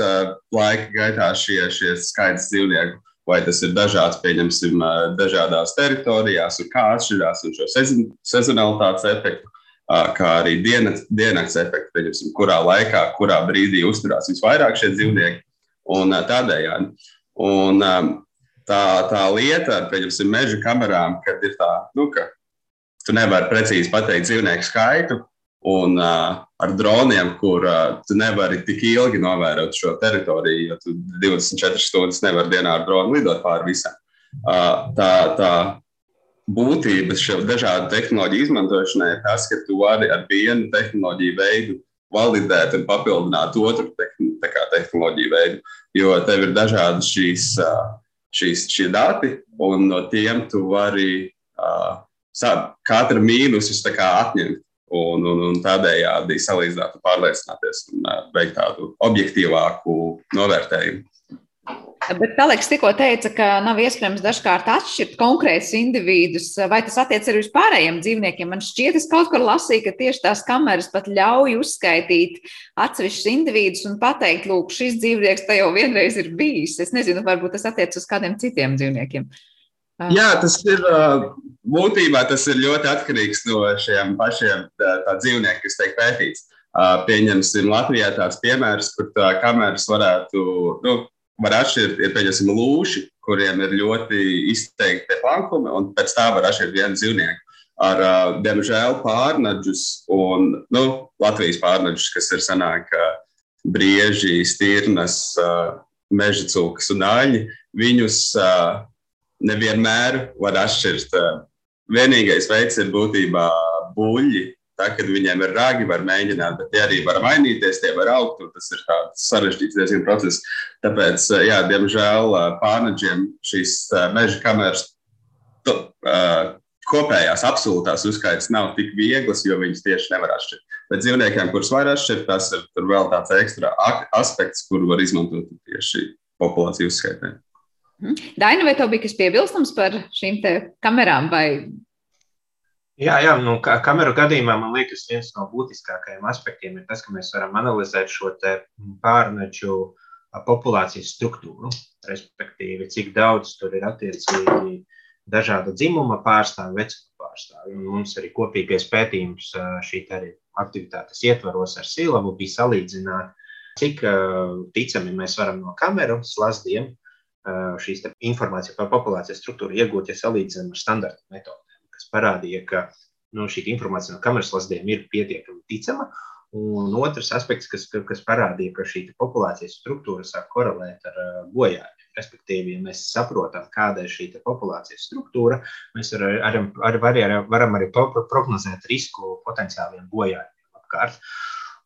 laika gaitā šie, šie skaits dzīvnieku, vai tas ir dažāds, pieņemsim, dažādās teritorijās, un kā atšķirās un šo sezon, sezonalitātes efektu, kā arī dienas, efektu, pieņemsim, kurā laikā, kurā brīdī uzturās visvairāk šie dzīvnieki. Un tādējādi. Un, um, tā, tā lieta ar meža kamerām, kad ir tā, nu, ka tu nevari precīzi pateikt dzīvnieku skaitu, un uh, ar droniem, kur uh, tu nevari tik ilgi novērot šo teritoriju, jo tu 24 stundas nevari dienā ar dronu lidot pāri visam. Uh, tā, tā būtība šiem dažādu tehnoloģiju izmantošanai ir tas, ka tu vari ar vienu tehnoloģiju veidu validēt un papildināt otru tehnoloģiju veidu, jo tev ir dažādas šīs, šīs šie dati, un no tiem tu vari uh, katru mīnusu atņemt. Un, un, un tādējādi salīdzināt, pārliecināties un uh, veikt tādu objektīvāku novērtējumu. Bet Aleks tikko teica, ka nav iespējams dažkārt atšķirt konkrētus individus. Vai tas attiecas arī uz pārējiem dzīvniekiem? Man šķiet, es kaut kur lasīju, ka tieši tās kameras pat ļauj uzskaitīt atsevišķus individus un pateikt, lūk, šis dzīvnieks te jau vienreiz ir bijis. Es nezinu, varbūt tas attiecas uz kādiem citiem dzīvniekiem. Jā, tas ir būtībā tas ir ļoti atkarīgs no šiem pašiem tā, tā dzīvniekiem, kas tiek pētīts. Pieņemsim, Latvijā tāds piemērs, kur tā kameras varētu, nu, var atšķirt, ir pieņemsim lūši, kuriem ir ļoti izteikti plankumi, un pēc tā var atšķirt vienu dzīvnieku. Ar, diemžēl, pārnaģus un nu, Latvijas pārnaģus, kas ir sanāk, brieži, stirnas, meža cūkas un aļi, viņus nevienmēr var atšķirt. Vienīgais veids ir būtībā buļļi, Tā, kad viņiem ir ragi, var mēģināt, bet tie arī var mainīties, tie var augt. Tas ir sarežģīts diezgan process. Tāpēc, jā, diemžēl pārnaģiem šīs meža kameras tu, kopējās absolūtās uzskaitas nav tik vieglas, jo viņas tieši nevar atšķirt. Bet dzīvniekiem, kurus var atšķirt, tas ir vēl tāds ekstra aspekts, kuru var izmantot tieši populāciju uzskaitē. Mhm. Daina, vai tev bija kas piebilstams par šīm kamerām vai Jā, jā nu, kameru gadījumā man liekas, viens no būtiskākajiem aspektiem ir tas, ka mēs varam analizēt šo pārneču populācijas struktūru, respektīvi, cik daudz tur ir attiecīgi dažāda dzimuma pārstāvja, vecuma pārstāvja. Un mums arī kopīgais pētījums šī aktivitātes ietvaros ar Silavu bija salīdzināt, cik ticami mēs varam no kameru slazdiem šīs informācijas par populācijas struktūru iegūt, ja salīdzinām ar standarta metodi kas parādīja, ka nu, šī informācija no kameras lasdiem ir pietiekami ticama. Un otrs aspekts, kas, kas parādīja, ka šī populācijas struktūra sāk korelēt ar bojājumiem. Respektīvi, ja mēs saprotam, kāda ir šī populācijas struktūra, mēs ar, ar, ar, ar, varam arī prognozēt risku potenciāliem bojājumiem apkārt.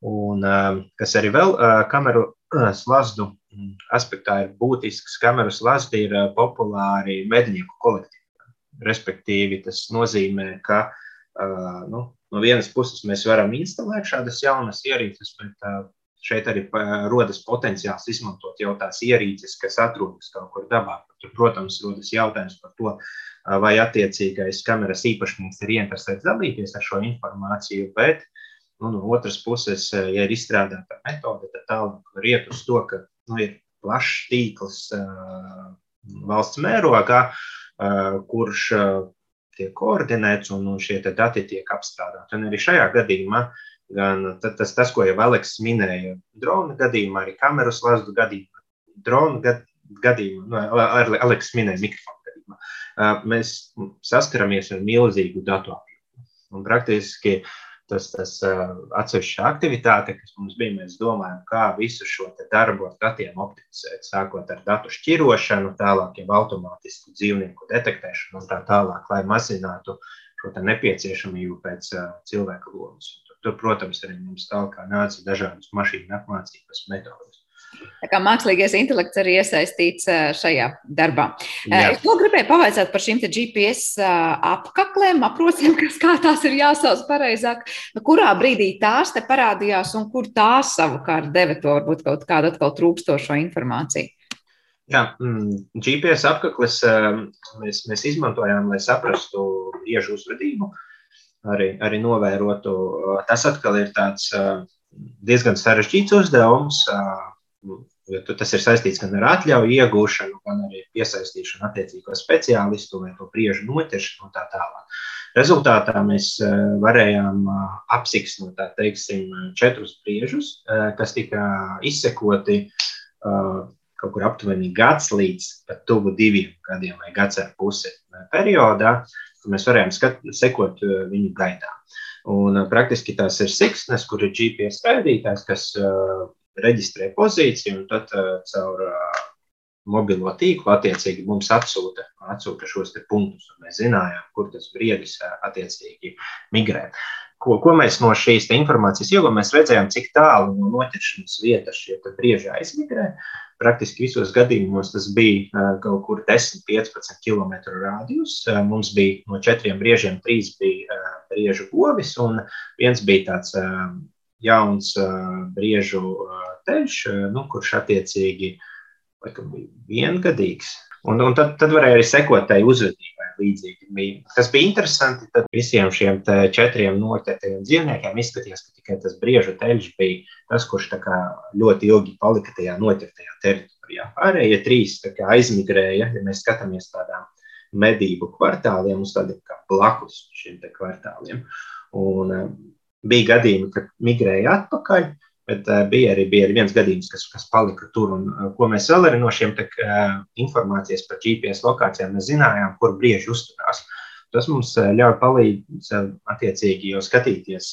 Un, kas arī vēl kameru slazdu aspektā ir būtisks, kameru slazdi ir populāri mednieku kolektīvi. Respektīvi, tas nozīmē, ka uh, nu, no vienas puses mēs varam instalēt šādas jaunas ierīces, bet uh, šeit arī rodas potenciāls izmantot jau tās ierīces, kas atrodas kaut kur dabā. Tur, protams, rodas jautājums par to, vai attiecīgais kameras īpašnieks ir ieinteresēts dalīties ar šo informāciju, bet nu, no otras puses, ja ir izstrādāta metode, tad tālāk var iet uz to, ka nu, ir plašs tīkls uh, valsts mērogā, kurš tiek koordinēts un, un šie dati tiek apstrādāti. Un arī šajā gadījumā, gan tas, tas ko jau Aleks minēja, drona gadījumā, arī kameru slazdu gadījumā, drona gad, gadījumā, nu, Aleks minēja mikrofonu gadījumā, mēs saskaramies ar milzīgu datu apjomu. Un praktiski uh, tas, tas atsevišķa aktivitāte, kas mums bija. Mēs domājam, kā visu šo darbu ar datiem optimizēt, sākot ar datu šķirošanu, tālāk jau automātisku dzīvnieku detektēšanu un tā tālāk, lai mazinātu šo nepieciešamību pēc cilvēka lomas. Tur, protams, arī mums tālāk nāca dažādas mašīnu apmācības metodas. Tā kā mākslīgais intelekts arī iesaistīts šajā darbā. Jā. Es vēl gribēju pavaicāt par šīm GPS apkaklēm, aprocēm, kas kā tās ir jāsauc pareizāk. Kurā brīdī tās te parādījās un kur tās savukārt deva to varbūt kaut kādu atkal trūkstošo informāciju? Jā, mm, GPS apkakles mēs, mēs izmantojām, lai saprastu iežu uzvedību, arī, arī novērotu. Tas atkal ir tāds diezgan sarežģīts uzdevums tas ir saistīts gan ar atļauju iegūšanu, gan arī piesaistīšanu attiecīgo speciālistu vai to briežu noķeršanu un tā tālāk. Rezultātā mēs eh, varējām eh, apsiksnot tā teiksim, četrus briežus, eh, kas tika izsekoti kaut kur aptuveni gads līdz pat tuvu diviem gadiem vai gads ar pusi periodā, kur mēs varējām skat, sekot viņu gaitā. Un praktiski tās ir siksnes, kur ir GPS raidītājs, kas reģistrē pozīciju, un tad uh, caur uh, mobilo tīklu attiecīgi mums atsūta, atsūta šos punktus, un mēs zinājām, kur tas briedis attiecīgi migrē. Ko, ko mēs no šīs informācijas ieguvām? Mēs redzējām, cik tālu no noķeršanas vietas šie brieži aizmigrē. Praktiski visos gadījumos tas bija kaut kur 10-15 km radius. Mums bija no četriem briežiem trīs bija briežu govis, un viens bija tāds jauns briežu teļš, nu, kurš attiecīgi laikam, bija viengadīgs. Un, un tad, tad varēja arī sekot tai uzvedībai līdzīgi. Tas bija interesanti. Tad visiem šiem četriem noķertajiem dzīvniekiem izskatījās, ka tikai tas briežu teļš bija tas, kurš ļoti ilgi palika tajā noķertajā teritorijā. Pārējie trīs kā, aizmigrēja, ja mēs skatāmies tādām medību kvartāliem, uz tādiem kā blakus šiem kvartāliem. Un, bija gadījumi, kad migrēja atpakaļ, Bet uh, bija, arī, bija viens gadījums, kas, kas palika tur. Un, uh, ko mēs vēl arī no šiem te, uh, informācijas par GPS lokācijām zinājām, kur brieži uzturās. Tas mums ļauj palīdzēt, attiecīgi, jau skatīties,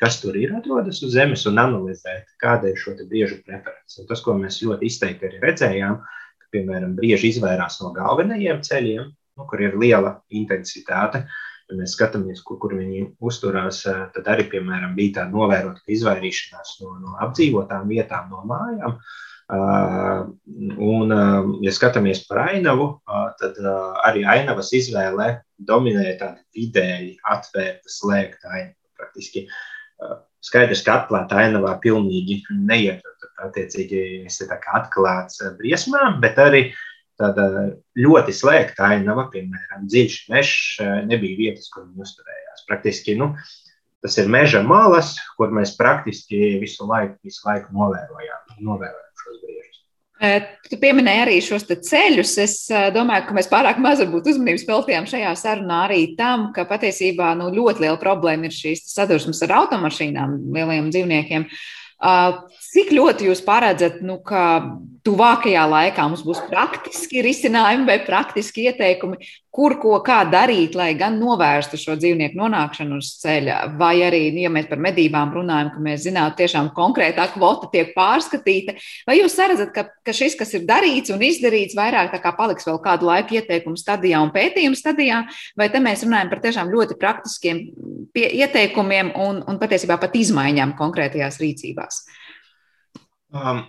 kas tur ir atrodas uz zemes un analizēt, kāda ir šo briežu preference. Un tas, ko mēs ļoti izteikti arī redzējām, ka, piemēram, brieži izvairās no galvenajiem ceļiem, nu, kur ir liela intensitāte. Uh, mēs skatāmies, kur, kur viņi uzturās, eh, tad arī, piemēram, bija tā novērota izvairīšanās no, no apdzīvotām vietām, no mājām. Uh, un, uh, ja skatāmies par ainavu, tad arī ainavas izvēlē dominē tāda vidēji atvērta, slēgta ainava. Praktiski skaidrs, ka atklāta ainavā pilnīgi neiet. Attiecīgi, es esmu atklāts briesmām, bet arī uh, tāda ļoti slēgta ainava, piemēram, dziļš mežs, nebija vietas, kur viņi uzturējās. Praktiski nu, tas ir meža malas, kur mēs praktiski visu laiku, visu laiku novērojām, novērojām šos brīžus. Tu pieminēji arī šos ceļus. Es domāju, ka mēs pārāk maz uzmanības veltījām šajā sarunā arī tam, ka patiesībā nu, ļoti liela problēma ir šīs sadursmes ar automašīnām, lieliem dzīvniekiem. Cik ļoti jūs paredzat, nu, ka tuvākajā laikā mums būs praktiski risinājumi vai praktiski ieteikumi, kur ko kā darīt, lai gan novērstu šo dzīvnieku nonākšanu uz ceļa, vai arī, ja mēs par medībām runājam, ka mēs zinātu, tiešām konkrētā kvota tiek pārskatīta, vai jūs redzat, ka, ka šis, kas ir darīts un izdarīts, vairāk tā kā paliks vēl kādu laiku ieteikumu stadijā un pētījumu stadijā, vai te mēs runājam par tiešām ļoti praktiskiem pie, ieteikumiem un, un patiesībā pat izmaiņām konkrētajās rīcībās? Um.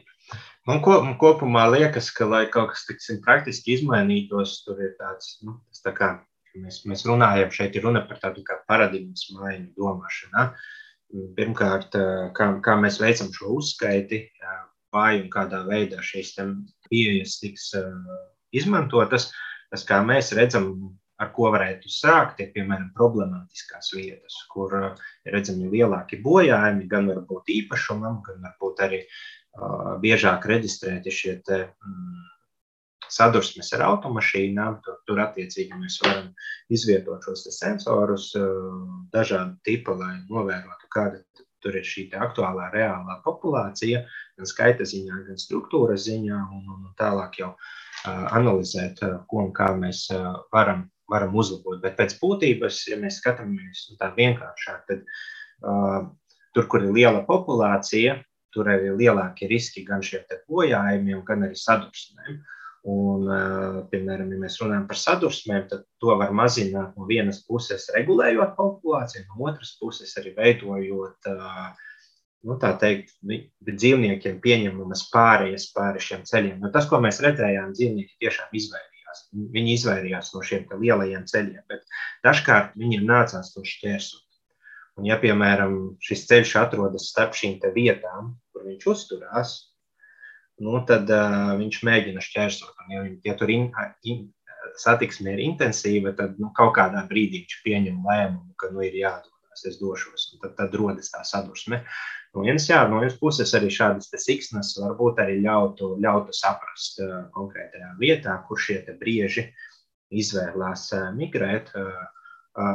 Man, ko, man kopumā liekas, ka, lai kaut kas tiksim, praktiski izmainītos, tur ir tāds, nu, tā kā mēs, mēs runājam, šeit ir runa par tādu kā paradigmas maiņu domāšanā. Pirmkārt, kā, kā mēs veicam šo uzskaiti, vai un kādā veidā šīs pieejas tiks izmantotas, tas, kā mēs redzam, ar ko varētu sākt, ir piemēram problemātiskās vietas, kur ir redzami lielāki bojājumi, gan varbūt īpašumam, gan varbūt arī biežāk reģistrēti šie te, mm, sadursmes ar automašīnām. Tur, tur attiecīgi mēs varam izvietot šos sensorus dažādu tipu, lai novērotu, kāda tur ir šī aktuālā, reālā populācija, gan skaita ziņā, gan struktūras ziņā, un, un tālāk jau uh, analizēt, uh, ko un kā mēs uh, varam, varam uzlabot. Bet pēc būtības, ja mēs skatāmies tā vienkāršāk, tad uh, tur, kur ir liela populācija, tur arī ir lielākie riski gan šiem bojājumiem, gan arī sadursmēm. Un, piemēram, ja mēs runājam par sadursmēm, tad to var mazināt no vienas puses, regulējot populāciju, no otras puses arī veidojot nu, teikt, dzīvniekiem pieņemamas pārējas pāri šiem ceļiem. Nu, tas, ko mēs redzējām, dzīvnieki tiešām izvairījās. Viņi izvairījās no šiem lielajiem ceļiem, bet dažkārt viņiem nācās to šķērsot. Un, ja, piemēram, šis ceļš atrodas starp šīm vietām, kur viņš uzturās, nu, tad uh, viņš mēģina šķērsot. Un, ja, ja tur in, in, satiksme ir intensīva, tad nu, kaut kādā brīdī viņš pieņem lēmumu, ka nu, ir jādodas, es došos. Tad, tad rodas tā sadursme. No vienas, jā, no vienas puses arī šādas siksnas varbūt arī ļautu, ļautu saprast uh, konkrētajā vietā, kur šie brieži izvēlās uh, migrēt. Uh,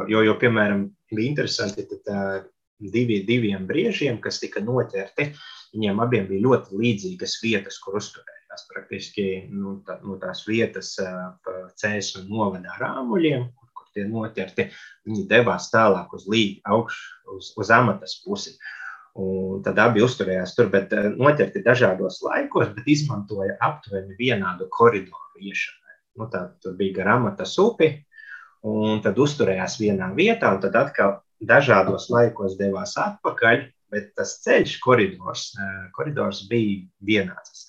Jo, jo piemēram, bija interesanti, ka divi, diviem briežiem, kas tika noķerti, viņiem abiem bija ļoti līdzīgas vietas, kur uzturējās. praktiski nu, tā, nu, tās vietas ceļš un novadā rāmuļiem, kur, kur tie noķerti. Viņi devās tālāk uz līdzi, augšu uz, uz amatas pusi. Un tad abi uzturējās tur, bet noķerti dažādos laikos, bet izmantoja aptuveni vienādu koridoru iešanai. Nu, tā, tur bija garāmata upi, un tad uzturējās vienā vietā, un tad atkal dažādos laikos devās atpakaļ, bet tas ceļš, koridors, koridors bija vienāds.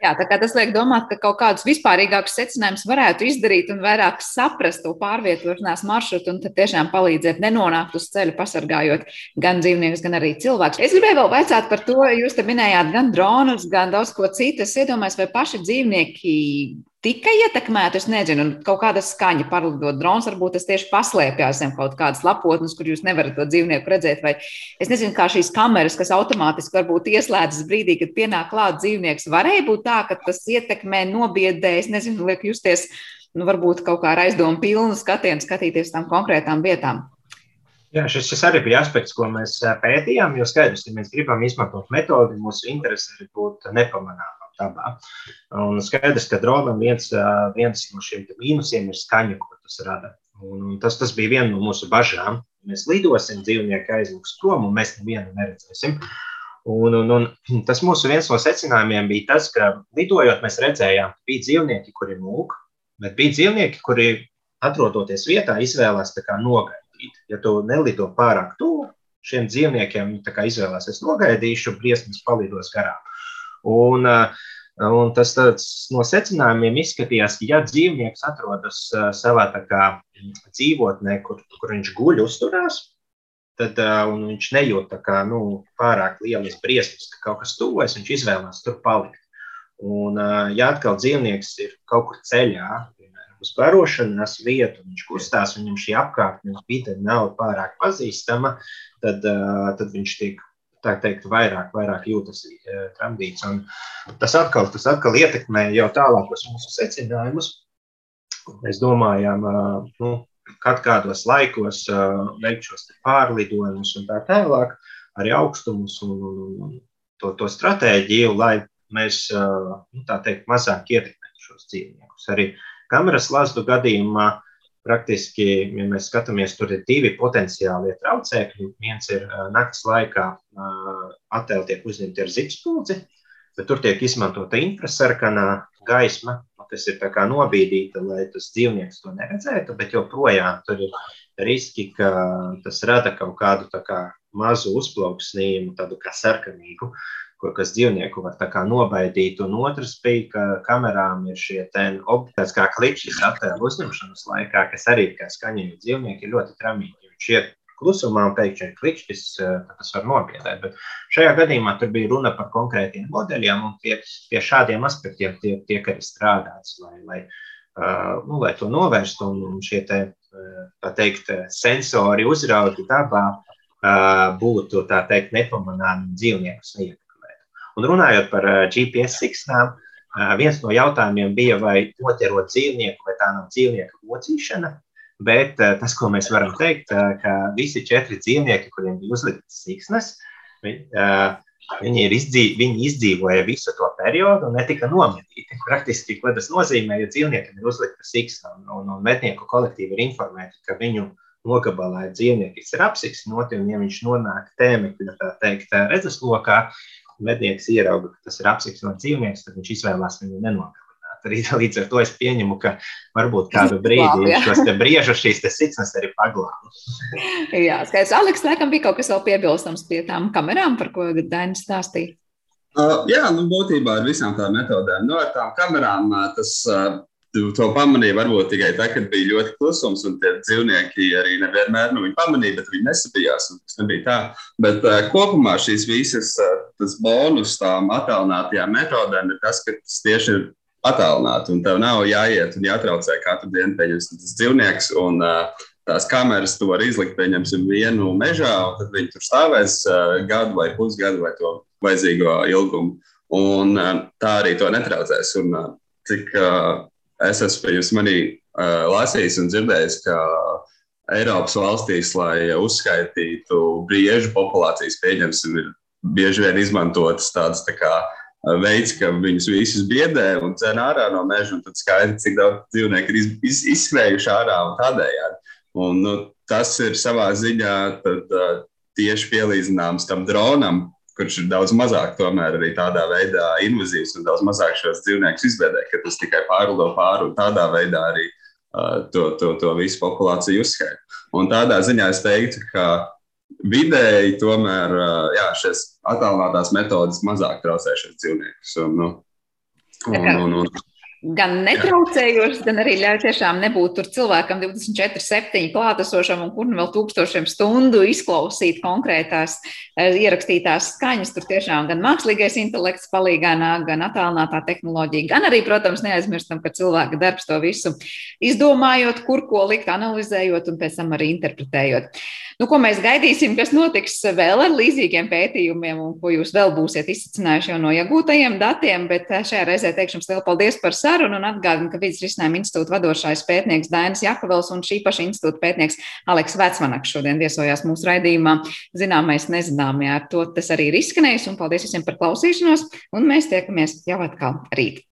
Jā, tā kā tas liek domāt, ka kaut kādus vispārīgākus secinājumus varētu izdarīt un vairāk saprast to pārvietošanās maršrutu un tad tiešām palīdzēt nenonākt uz ceļa, pasargājot gan dzīvniekus, gan arī cilvēkus. Es gribēju vēl vaicāt par to, jūs te minējāt gan dronus, gan daudz ko citu. Es iedomājos, vai paši dzīvnieki tika ietekmēta. Es nezinu, kaut kāda skaņa parlidot drons, varbūt tas tieši paslēpjas zem kaut kādas lapotnes, kur jūs nevarat to dzīvnieku redzēt. Vai es nezinu, kā šīs kameras, kas automātiski varbūt ieslēdzas brīdī, kad pienāk klāt dzīvnieks, varēja būt tā, ka tas ietekmē, nobiedē, es nezinu, liek justies, nu, varbūt kaut kā ar aizdomu pilnu skatienu skatīties tam konkrētām vietām. Jā, šis, šis arī bija aspekts, ko mēs pētījām. Jo skaidrs, ka mēs gribam izmantot metodi, mūsu interese ir būt nepamanāmam dabā. Un skaidrs, ka dronam viens, viens no šiem mīnusiem ir skaņa, ko tas rada. Un tas, tas bija viena no mūsu bažām. Mēs lidosim, dzīvnieki aizmuks prom, un mēs nevienu neredzēsim. Un, un, un tas mūsu viens no secinājumiem bija tas, ka lidojot, mēs redzējām, ka bija dzīvnieki, kuri mūk, bet bija dzīvnieki, kuri atrodoties vietā, izvēlās nogaidīt. Ja tu nelido pārāk tuvu šiem dzīvniekiem, izvēlēsies, es nogaidīšu, briesmas palidos garām. Un, un tas no secinājumiem izskatījās, ka, ja dzīvnieks atrodas savā kā, dzīvotnē, kur, kur viņš guļ, uzturās, tad viņš nejūt kā, nu, pārāk lielas briesmas, ka kaut kas tuvojas, viņš izvēlās tur palikt. Un, ja atkal dzīvnieks ir kaut kur ceļā, uz barošanas vietu, viņš kustās, viņam šī apkārtnes vide nav pārāk pazīstama, tad, tad viņš tiek tā teikt, vairāk, vairāk jūtas e, tramdīts. Un tas atkal, tas atkal ietekmē jau tālākos mūsu secinājumus. Mēs domājām, nu, kad kādos laikos veikt šos pārlidojumus un tā tālāk, arī augstumus un, un, un to, to stratēģiju, lai mēs, nu, tā teikt, mazāk ietekmētu šos dzīvniekus. Arī kameras lazdu gadījumā uh, Praktiski, ja mēs skatāmies, tur ir divi potenciāli traucēkļi. Viens ir naktas laikā attēli tiek uzņemti ar zipspulci, bet tur tiek izmantota infrasarkanā gaisma, kas ir nobīdīta, lai tas dzīvnieks to neredzētu, bet joprojām tur ir riski, ka tas rada kaut kādu kā mazu uzplauksnījumu, tādu kā sarkanīgu. Ko kas dzīvnieku var nobaidīt. Un otrs bija, ka kamerām ir šie objekti, kā klipšas attēlu uzņemšanas laikā, kas arī kā skaņīgi dzīvnieki ir ļoti tramīgi. Viņš iet klusumā un pēkšņi ir klikšķis, tas var nobiedēt. Bet šajā gadījumā tur bija runa par konkrētiem modeļiem, un pie, pie šādiem aspektiem tiek, tiek arī strādāts, lai, lai, uh, nu, lai to novērstu. Un, un šie te, tā teikt, sensori uzraugi dabā uh, būtu tā teikt nepamanāmi dzīvnieku sniegt. Un runājot par eh, GPS signāliem, eh, viens no jautājumiem bija, vai noķerot dzīvnieku, vai tā nav dzīvnieka mocīšana. Bet eh, tas, ko mēs varam teikt, ka visi četri dzīvnieki, kuriem bija uzliktas siksnas, viņi, izdzīv, viņi izdzīvoja visu to periodu un netika nometīti. Praktiski, ko tas nozīmē, ja dzīvniekam ir uzlikta siksna un, un, un mednieku kolektīvi ir informēti, ka viņu nogabalā kas ir apsiksnoti, un ja viņš nonāk tēmekļa, tā teikt, redzeslokā, mednieks ierauga, ka tas ir apsiksnots dzīvnieks, tad viņš izvēlās viņu nenogalināt. Arī līdz ar to es pieņemu, ka varbūt kādu brīdi šos briežus, šīs sicnas arī paglābu. Jā, skaidrs. Aleks, laikam bija kaut kas vēl piebilstams pie tām kamerām, par ko Dainis stāstīja. Uh, jā, nu, būtībā ar visām tām metodēm. Nu, ar tām kamerām tas uh, Tu to pamanīji varbūt tikai tad, kad bija ļoti klusums, un tie dzīvnieki arī nevienmēr nu, pamanīja, bet viņi nesabijās. Tas nebija tā. Bet uh, kopumā šīs visas uh, bonus tām attēlinātajām metodēm ir tas, ka tas tieši ir attēlināti, tev nav jāiet un jātraucē katru dienu pieņems tas dzīvnieks. Un, uh, Tās kameras tu vari izlikt, pieņemsim, vienu mežā, un tad viņi tur stāvēs uh, gadu vai pusgadu vai to vajadzīgo ilgumu. Un uh, tā arī to netraucēs. Un, uh, cik uh, es esmu jūs manī uh, lasījis un dzirdējis, ka Eiropas valstīs, lai uzskaitītu briežu populācijas, pieņemsim, ir bieži vien izmantotas tādas tā kā veids, ka viņus visus biedē un dzen ārā no meža, un tad skaidrs, cik daudz dzīvnieku ir iz, iz, izskrējuši ārā un tādējādi. Un, nu, tas ir savā ziņā tad, uh, tieši pielīdzināms tam dronam, kurš ir daudz mazāk tomēr arī tādā veidā invazīvs un daudz mazāk šos dzīvniekus izvedē, ka tas tikai pārlido pāri un tādā veidā arī uh, to, to, to visu populāciju uzskaita. Un tādā ziņā es teiktu, ka vidēji tomēr jā, šīs attālinātās metodas mazāk traucē šos dzīvniekus. Un, nu, un, un, un, gan netraucējošs, gan arī ļauj tiešām nebūt tur cilvēkam 24, 7 klātesošam un kur nu vēl tūkstošiem stundu izklausīt konkrētās eh, ierakstītās skaņas. Tur tiešām gan mākslīgais intelekts palīgā nāk, gan attālinātā tehnoloģija, gan arī, protams, neaizmirstam, ka cilvēka darbs to visu izdomājot, kur ko likt, analizējot un pēc tam arī interpretējot. Nu, ko mēs gaidīsim, kas notiks vēl ar līdzīgiem pētījumiem un ko jūs vēl būsiet izsacinājuši jau no iegūtajiem datiem, bet eh, šajā reizē teikšu jums lielu paldies par sarunu sarunu un atgādinu, ka Vides risinājuma institūta vadošais pētnieks Dainis Jakavels un šī paša institūta pētnieks Aleks Vecmanaks šodien viesojās mūsu raidījumā. Zināmais nezināmajā ar to tas arī ir izskanējis un paldies visiem par klausīšanos un mēs tiekamies jau atkal rīt.